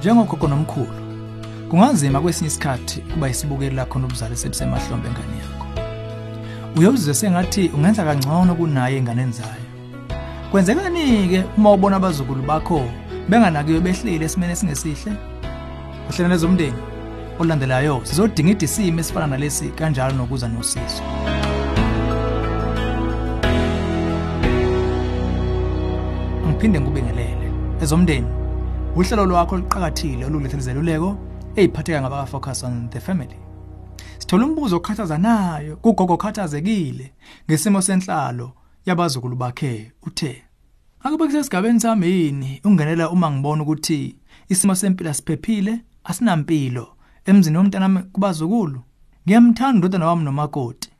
Njengogogo nomkhulu, kunganzima kwesinye isikhathi kuba isibukeli lakho nobuzali sebusemahlombe engane yakho. Uyozizwe sengathi ungenza kangcono kunaye enganeni zayo. Kwenzekani-ke uma ubona abazukulu bakho benganakiwe behlile esimene esingesihle? Uhlelane zomndeni olandelayo sizodinga idisimo esifana nalesi kanjalo nokuza nosizo. Ngiphinde ngikubingelele. Ezomndeni uhlelo lwakho oluqhakathile olulethe izeluleko eziphatheka ngabaka focus on the family. Sithola umbuzo okhathazanayo kugogo okhathazekile ngesimo senhlalo yabazukulu bakhe uthe Akube kusesigabeni sami yini ungenela uma ngibona ukuthi isimo sempilo siphephile asinampilo emzini womntanami kubazukulu ngiyamthanda indodana wami nomakoti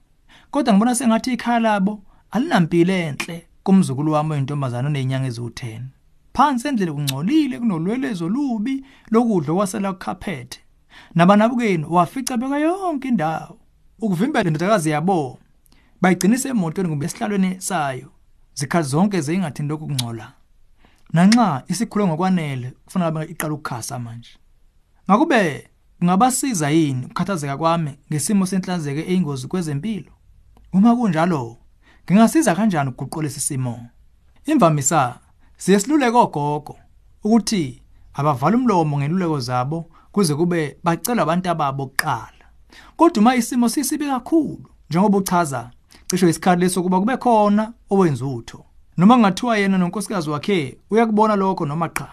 kodwa ngibona sengathi ikhaya labo alinampilo enhle kumzukulu wami oyintombazana onezinyanga eziwu10 phansi endlela kungcolile kunolwelezo lubi lokudla kwasela kukhaphethe nabanabukeni wafica beka yonke indawo. Ukuvimbela indodakazi yabo bayigcinisa emotweni kumbe esihlalweni sayo zikhathi zonke zeyingathini lokhu kungcola. Nanxa isikhule ngokwanele kufanele iqala ukukhasa manje. Ngakube ngabasiza yini ukukhathazeka kwami ngesimo senhlanzeke eyingozi kwezempilo? Uma kunjalo ngingasiza kanjani ukuguqula isimo? Imvamisa siyesiluleke ogogo ukuthi abavala umlomo ngeluleko zabo kuze kube bacela abantu ababo kuqala. Kodwa uma isimo sisibi kakhulu njengoba uchaza cisho isikhathi lesokuba kube khona owenza utho noma ngathiwa yena nonkosikazi wakhe uyakubona lokho noma cha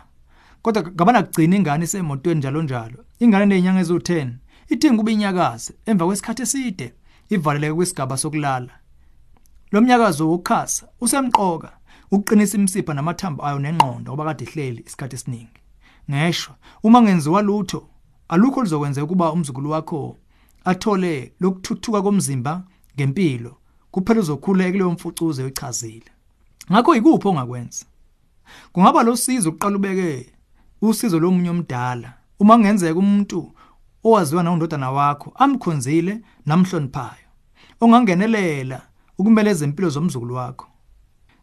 kodwa ngabana kugcina ingane isemotweni njalo njalo ingane nezinyanga ezu10 idinga kube inyakazi emva kwesikhathi eside ivaleleke kwisigaba sokulala. Lo mnyakazo wokukhasa usemqoka ukuqinisa imisipha namathambo ayo nengqondo ngoba kade ihleli isikhathi esiningi. Ngeshwa uma ngenziwa lutho alukho lizokwenza ukuba umzukulu wakho athole lokuthuthuka komzimba ngempilo kuphela uzokhuleka kuleyo mfucuze oyichazile. Ngakho ikuphi ongakwenza? Kungaba losizo uqala ubeke usizo lomunye omdala. Uma kungenzeka umuntu owaziwa nawundodana wakho amkhonzile namhloniphayo ongangenelela ukumele ezempilo zomzukulu wakho.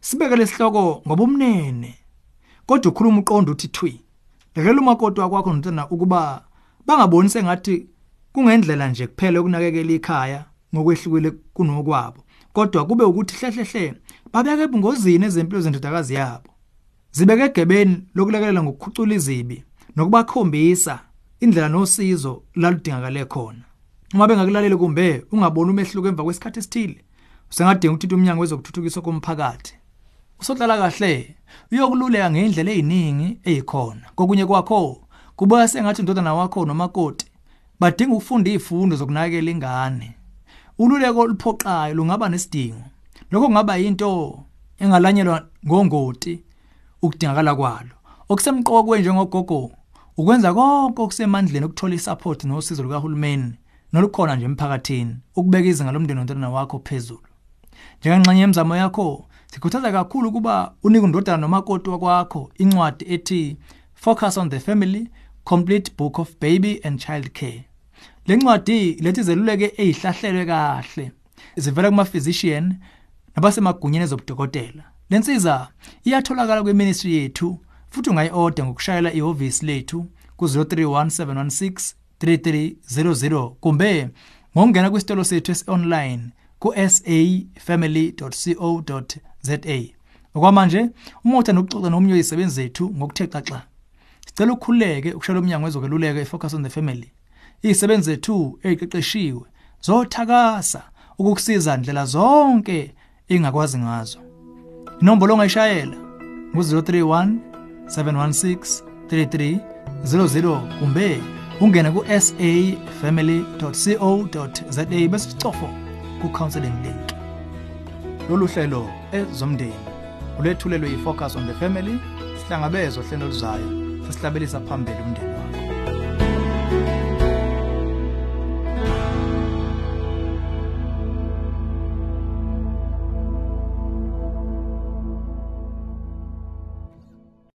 Sibeke lesihloko ngoba umnene kodwa ukhuluma uqondo uthi thwi lekela umakoti wakho nodana ukuba bangaboni sengathi kungendlela nje kuphela ukunakekela ikhaya ngokwehlukile kunokwabo. Kodwa kube ukuthi hlehlehle babeke ebungozini ezempilo zendodakazi yabo. Zibeke egebeni lokulekelela ngokukhucula izibi nokubakhombisa indlela nosizo laludingakale khona. Uma bengakulaleli kumbe ungaboni umehluko emva kwesikhathi esithile usengadinga ukuthi umnyango wezokuthuthukiswa komphakathi. Usohlala kahle. Uyokululeka ngeindlela eziningi ezikhona kokunye kwakho kubuya sengathi indodana wakho nomakoti badinga ukufunda izifundo zokunakekela ingane. Ululeko oluphoqayo lungaba nesidingo. Lokho kungaba into engalanyelwa ngongoti ukudingakala kwalo. Okusemqoka kwenje ngogogo ukwenza konke okusemandleni ukuthola isupport nosizo lukahulumeni nolukhona nje emphakathini ukubeka izinga lomndeni nontwana wakho phezulu. Njengengxenye yemizamo yakho sikhuthaza kakhulu kuba unike undodana nomakoti wakwakho incwadi ethi Focus on the Family Complete Book of Baby and Child Care. Lencwadi lethi zeluleke ezihlahlelwe kahle zivela kuma physician nabasemagunyeni ezobudokotela. Lensiza iyatholakala kweministry yethu futhi ungayi-order ngokushayela ihhovisi lethu ku-031 716 kumbe ngokungena kwisitolo sethu esi-online ku-safamily.co.za okwamanje uma uthanda ukuxoxa nomunye wezisebenzi zethu ngokuthe xaxa. Sicela ukukhululeke ukushayela umnyango wezokweluleka i-focus on the family. Izisebenzi zethu eziqeqeshiwe zothakasa ukukusiza ndlela zonke engakwazi ngazo. Inombolo ongayishayela ngu-031 716 3300 kumbe ungene ku-safamily.co.za bese sicofo. Ku-counseling link. Lolu hlelo ezomndeni ulethulelwe yi-focus on the family sihlangabezwa hlelo luzayo sesihlabelisa phambili umndeni